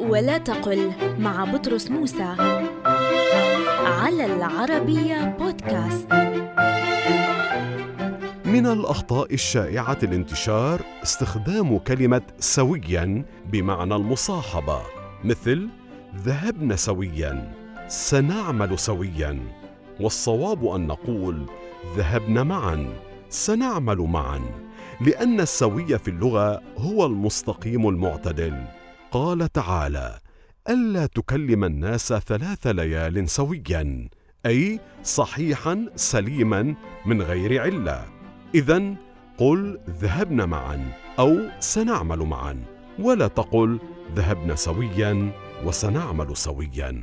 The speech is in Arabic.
ولا تقل مع بطرس موسى على العربية بودكاست. من الأخطاء الشائعة الانتشار استخدام كلمة سويا بمعنى المصاحبة مثل ذهبن سويا سنعمل سويا والصواب أن نقول ذهبن معا سنعمل معا لأن السوي في اللغة هو المستقيم المعتدل. قال تعالى ألا تكلم الناس ثلاث ليال سويا أي صحيحا سليما من غير علة. اذا قل ذهبنا معا أو سنعمل معا ولا تقل ذهبنا سويا وسنعمل سويا.